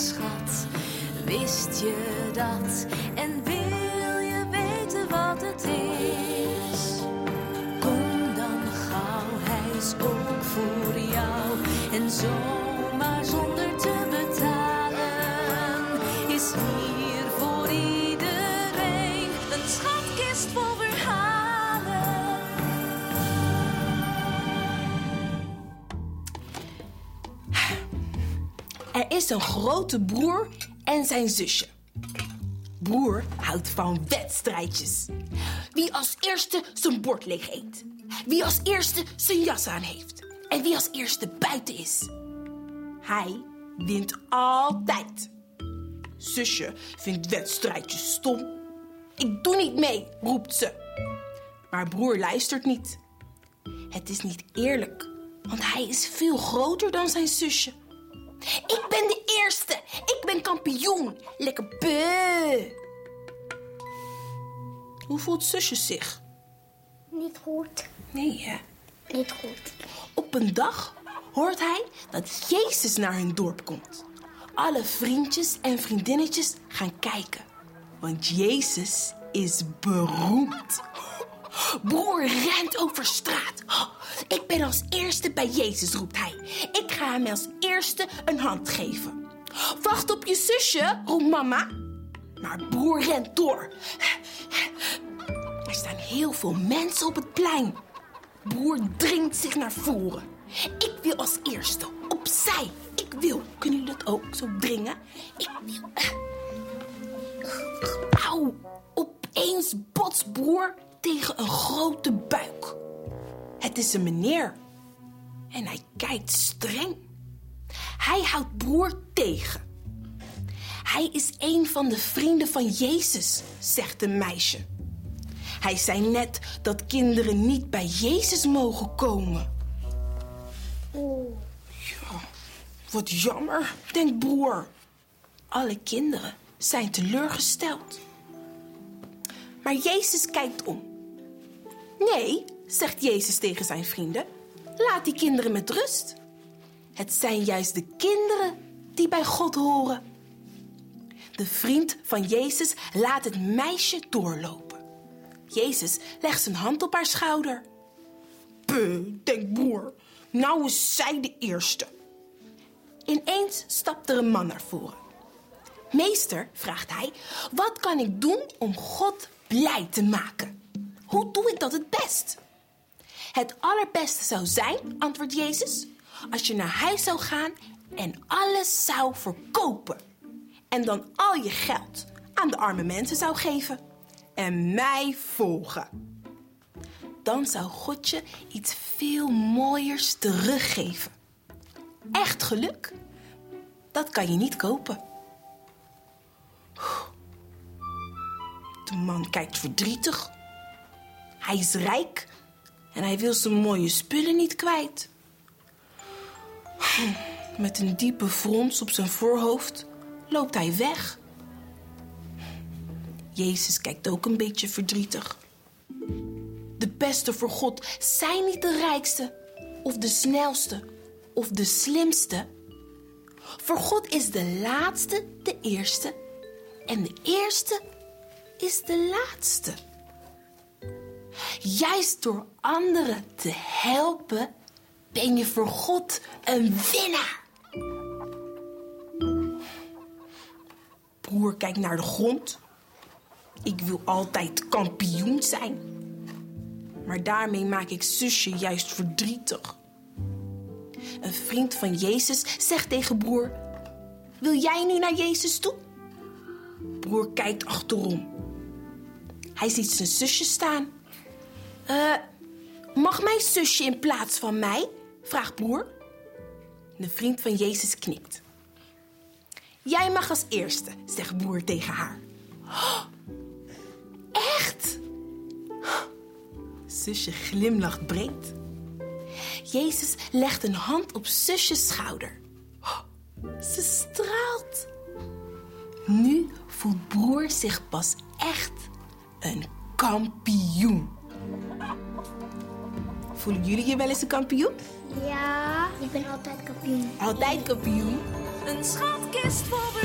schat. Wist je dat? En wil je weten wat het is? Kom dan gauw, hij is ook voor jou. En zomaar zonder Is een grote broer en zijn zusje. Broer houdt van wedstrijdjes. Wie als eerste zijn bord leeg eet. Wie als eerste zijn jas aan heeft. En wie als eerste buiten is. Hij wint altijd. Zusje vindt wedstrijdjes stom. Ik doe niet mee, roept ze. Maar broer luistert niet. Het is niet eerlijk, want hij is veel groter dan zijn zusje. Ik ben de eerste. Ik ben kampioen. Lekker beu. Hoe voelt zusje zich? Niet goed. Nee, hè? Niet goed. Op een dag hoort hij dat Jezus naar hun dorp komt. Alle vriendjes en vriendinnetjes gaan kijken. Want Jezus is beroemd. Broer rent over straat. Ik ben als eerste bij Jezus, roept hij. Ik ga hem als eerste een hand geven. Wacht op je zusje, roept mama. Maar broer rent door. Er staan heel veel mensen op het plein. Broer dringt zich naar voren. Ik wil als eerste, opzij. Ik wil. Kunnen jullie dat ook zo dringen? Ik wil. Auw, opeens botst broer tegen een grote buik. Het is een meneer. En hij kijkt streng. Hij houdt broer tegen. Hij is een van de vrienden van Jezus, zegt een meisje. Hij zei net dat kinderen niet bij Jezus mogen komen. Oeh. Ja, wat jammer, denkt broer. Alle kinderen zijn teleurgesteld. Maar Jezus kijkt om. Nee, zegt Jezus tegen zijn vrienden. Laat die kinderen met rust. Het zijn juist de kinderen die bij God horen. De vriend van Jezus laat het meisje doorlopen. Jezus legt zijn hand op haar schouder. Puh, denkt broer. Nou is zij de eerste. Ineens stapt er een man naar voren. Meester, vraagt hij, wat kan ik doen om God blij te maken? Hoe doe ik dat het best? Het allerbeste zou zijn, antwoordt Jezus, als je naar huis zou gaan en alles zou verkopen. En dan al je geld aan de arme mensen zou geven. En mij volgen. Dan zou God je iets veel mooiers teruggeven. Echt geluk, dat kan je niet kopen. De man kijkt verdrietig. Hij is rijk en hij wil zijn mooie spullen niet kwijt. Met een diepe frons op zijn voorhoofd loopt hij weg. Jezus kijkt ook een beetje verdrietig. De beste voor God zijn niet de rijkste, of de snelste, of de slimste. Voor God is de laatste de eerste en de eerste is de laatste. Juist door anderen te helpen ben je voor God een winnaar. Broer kijkt naar de grond. Ik wil altijd kampioen zijn. Maar daarmee maak ik zusje juist verdrietig. Een vriend van Jezus zegt tegen broer: Wil jij nu naar Jezus toe? Broer kijkt achterom. Hij ziet zijn zusje staan. Eh, mag mijn zusje in plaats van mij? vraagt broer. De vriend van Jezus knikt. Jij mag als eerste, zegt broer tegen haar. "Oh, echt? Zusje glimlacht breed. Jezus legt een hand op zusjes schouder. Oh, Ze straalt. Nu voelt broer zich pas echt een kampioen. Voelen jullie je wel eens een kampioen? Ja, ik ben altijd kampioen. Altijd kampioen. Een schatkist kist vol